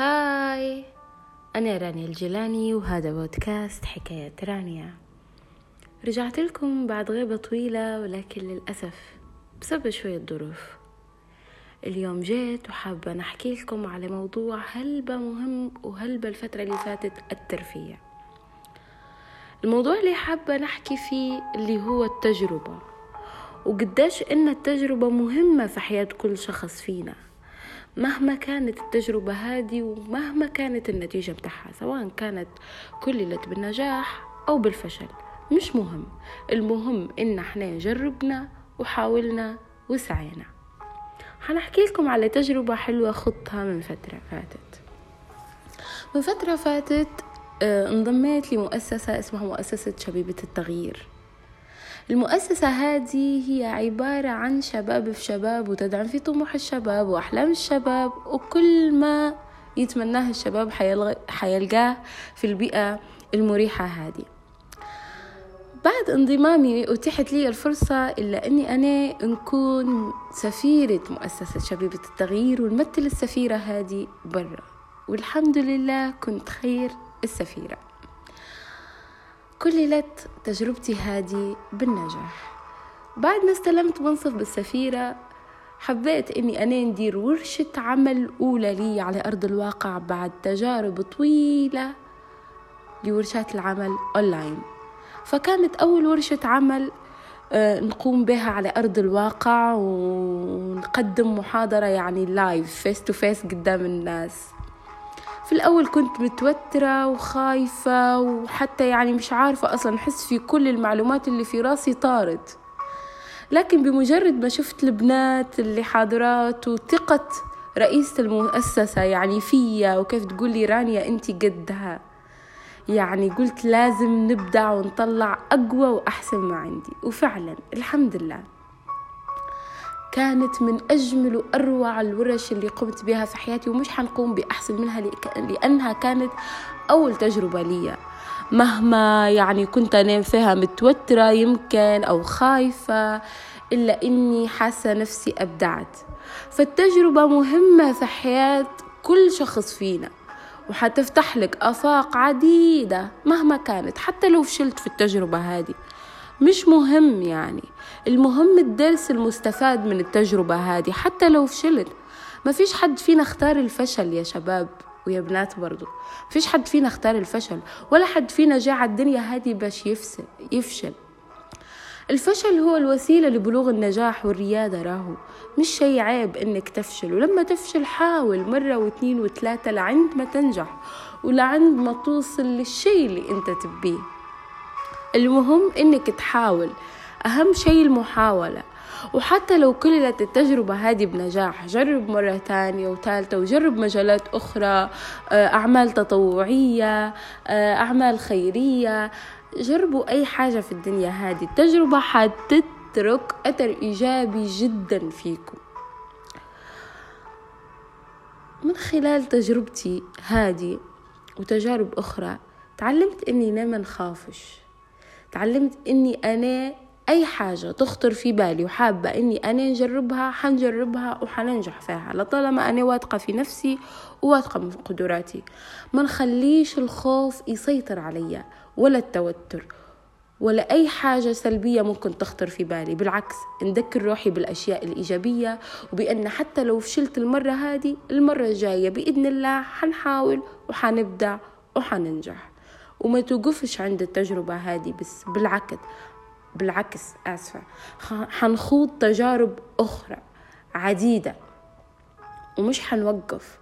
هاي. أنا رانيا الجيلاني وهذا بودكاست حكاية رانيا. رجعت لكم بعد غيبة طويلة ولكن للأسف بسبب شوية ظروف. اليوم جيت وحابة نحكي لكم على موضوع هلبة مهم وهلبة الفترة اللي فاتت الترفيه الموضوع اللي حابة نحكي فيه اللي هو التجربة وقديش إن التجربة مهمة في حياة كل شخص فينا. مهما كانت التجربة هذه ومهما كانت النتيجة بتاعها سواء كانت كللت بالنجاح أو بالفشل مش مهم. المهم إن إحنا جربنا وحاولنا وسعينا. حنحكي لكم على تجربة حلوة خضتها من فترة فاتت. من فترة فاتت آه، انضميت لمؤسسة اسمها مؤسسة شبيبة التغيير. المؤسسة هذه هي عبارة عن شباب في شباب وتدعم في طموح الشباب وأحلام الشباب وكل ما يتمناه الشباب حيلقاه في البيئة المريحة هذه. بعد انضمامي أتيحت لي الفرصة إلا أني أنا نكون سفيرة مؤسسة شبيبة التغيير ونمثل السفيرة هذه برا. والحمد لله كنت خير السفيرة. كللت تجربتي هذه بالنجاح. بعد ما استلمت منصب بالسفيرة حبيت إني أنا ندير ورشة عمل أولى لي على أرض الواقع بعد تجارب طويلة لورشات العمل أونلاين. فكانت أول ورشة عمل آه، نقوم بها على أرض الواقع ونقدم محاضرة يعني live face to face قدام الناس. في الأول كنت متوترة وخايفة وحتى يعني مش عارفة أصلا أحس في كل المعلومات اللي في راسي طارت. لكن بمجرد ما شفت البنات اللي حاضرات وثقة رئيسة المؤسسة يعني فيا وكيف تقول لي رانيا أنت قدها. يعني قلت لازم نبدع ونطلع أقوى وأحسن ما عندي. وفعلا الحمد لله. كانت من أجمل وأروع الورش اللي قمت بها في حياتي ومش حنقوم بأحسن منها لأنها كانت أول تجربة لي مهما يعني كنت أنام فيها متوترة يمكن أو خايفة إلا إني حاسة نفسي أبدعت. فالتجربة مهمة في حياة كل شخص فينا وحتفتح لك آفاق عديدة مهما كانت حتى لو فشلت في التجربة هذه. مش مهم يعني. المهم الدرس المستفاد من التجربة هذه حتى لو فشلت. ما فيش حد فينا اختار الفشل يا شباب ويا بنات برضو. فيش حد فينا اختار الفشل ولا حد فينا جاء على الدنيا هذه باش يفشل يفشل. الفشل هو الوسيلة لبلوغ النجاح والريادة راهو. مش شي عيب إنك تفشل ولما تفشل حاول مرة واثنين وثلاثة لعند ما تنجح ولعند ما توصل للشي اللي أنت تبيه. المهم إنك تحاول. أهم شيء المحاولة. وحتى لو كللت التجربة هذه بنجاح جرب مرة تانية وثالثة وجرب مجالات أخرى آه، أعمال تطوعية آه، أعمال خيرية. جربوا أي حاجة في الدنيا هذه. التجربة حتترك أثر إيجابي جدا فيكم. من خلال تجربتي هذه وتجارب أخرى تعلمت إني ما نخافش تعلمت إني أنا أي حاجة تخطر في بالي وحابة إني أنا نجربها حنجربها وحننجح فيها. لطالما أنا واثقة في نفسي وواثقة من قدراتي. ما نخليش الخوف يسيطر عليا ولا التوتر ولا أي حاجة سلبية ممكن تخطر في بالي. بالعكس نذكر روحي بالأشياء الإيجابية وبأن حتى لو فشلت المرة هذه المرة الجاية بإذن الله حنحاول وحنبدع وحننجح. وما توقفش عند التجربة هذه بس بالعكس بالعكس آسفة. حنخوض تجارب أخرى عديدة ومش حنوقف.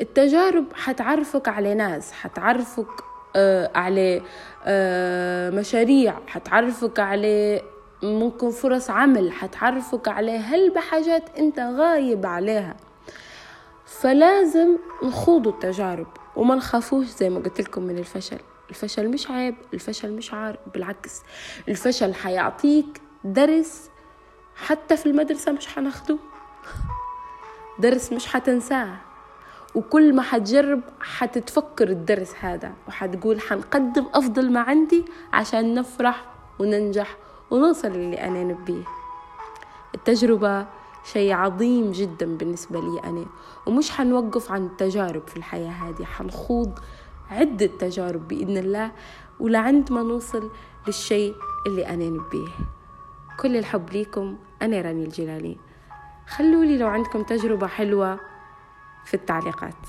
التجارب حتعرفك على ناس حتعرفك آه على آه مشاريع حتعرفك على ممكن فرص عمل حتعرفك على هل بحاجات أنت غايب عليها. فلازم نخوضوا التجارب وما نخافوش زي ما قلت لكم من الفشل. الفشل مش عيب الفشل مش عار بالعكس. الفشل حيعطيك درس حتى في المدرسة مش حناخده درس مش حتنساه وكل ما حتجرب حتتفكر الدرس هذا وحتقول حنقدم أفضل ما عندي عشان نفرح وننجح ونوصل اللي أنا نبيه. التجربة شيء عظيم جدا بالنسبة لي أنا ومش حنوقف عن التجارب في الحياة هذه حنخوض عدة تجارب بإذن الله ولعند ما نوصل للشيء اللي أنا نبيه. كل الحب ليكم أنا راني الجلالي. خلولي لو عندكم تجربة حلوة في التعليقات.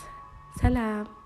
سلام.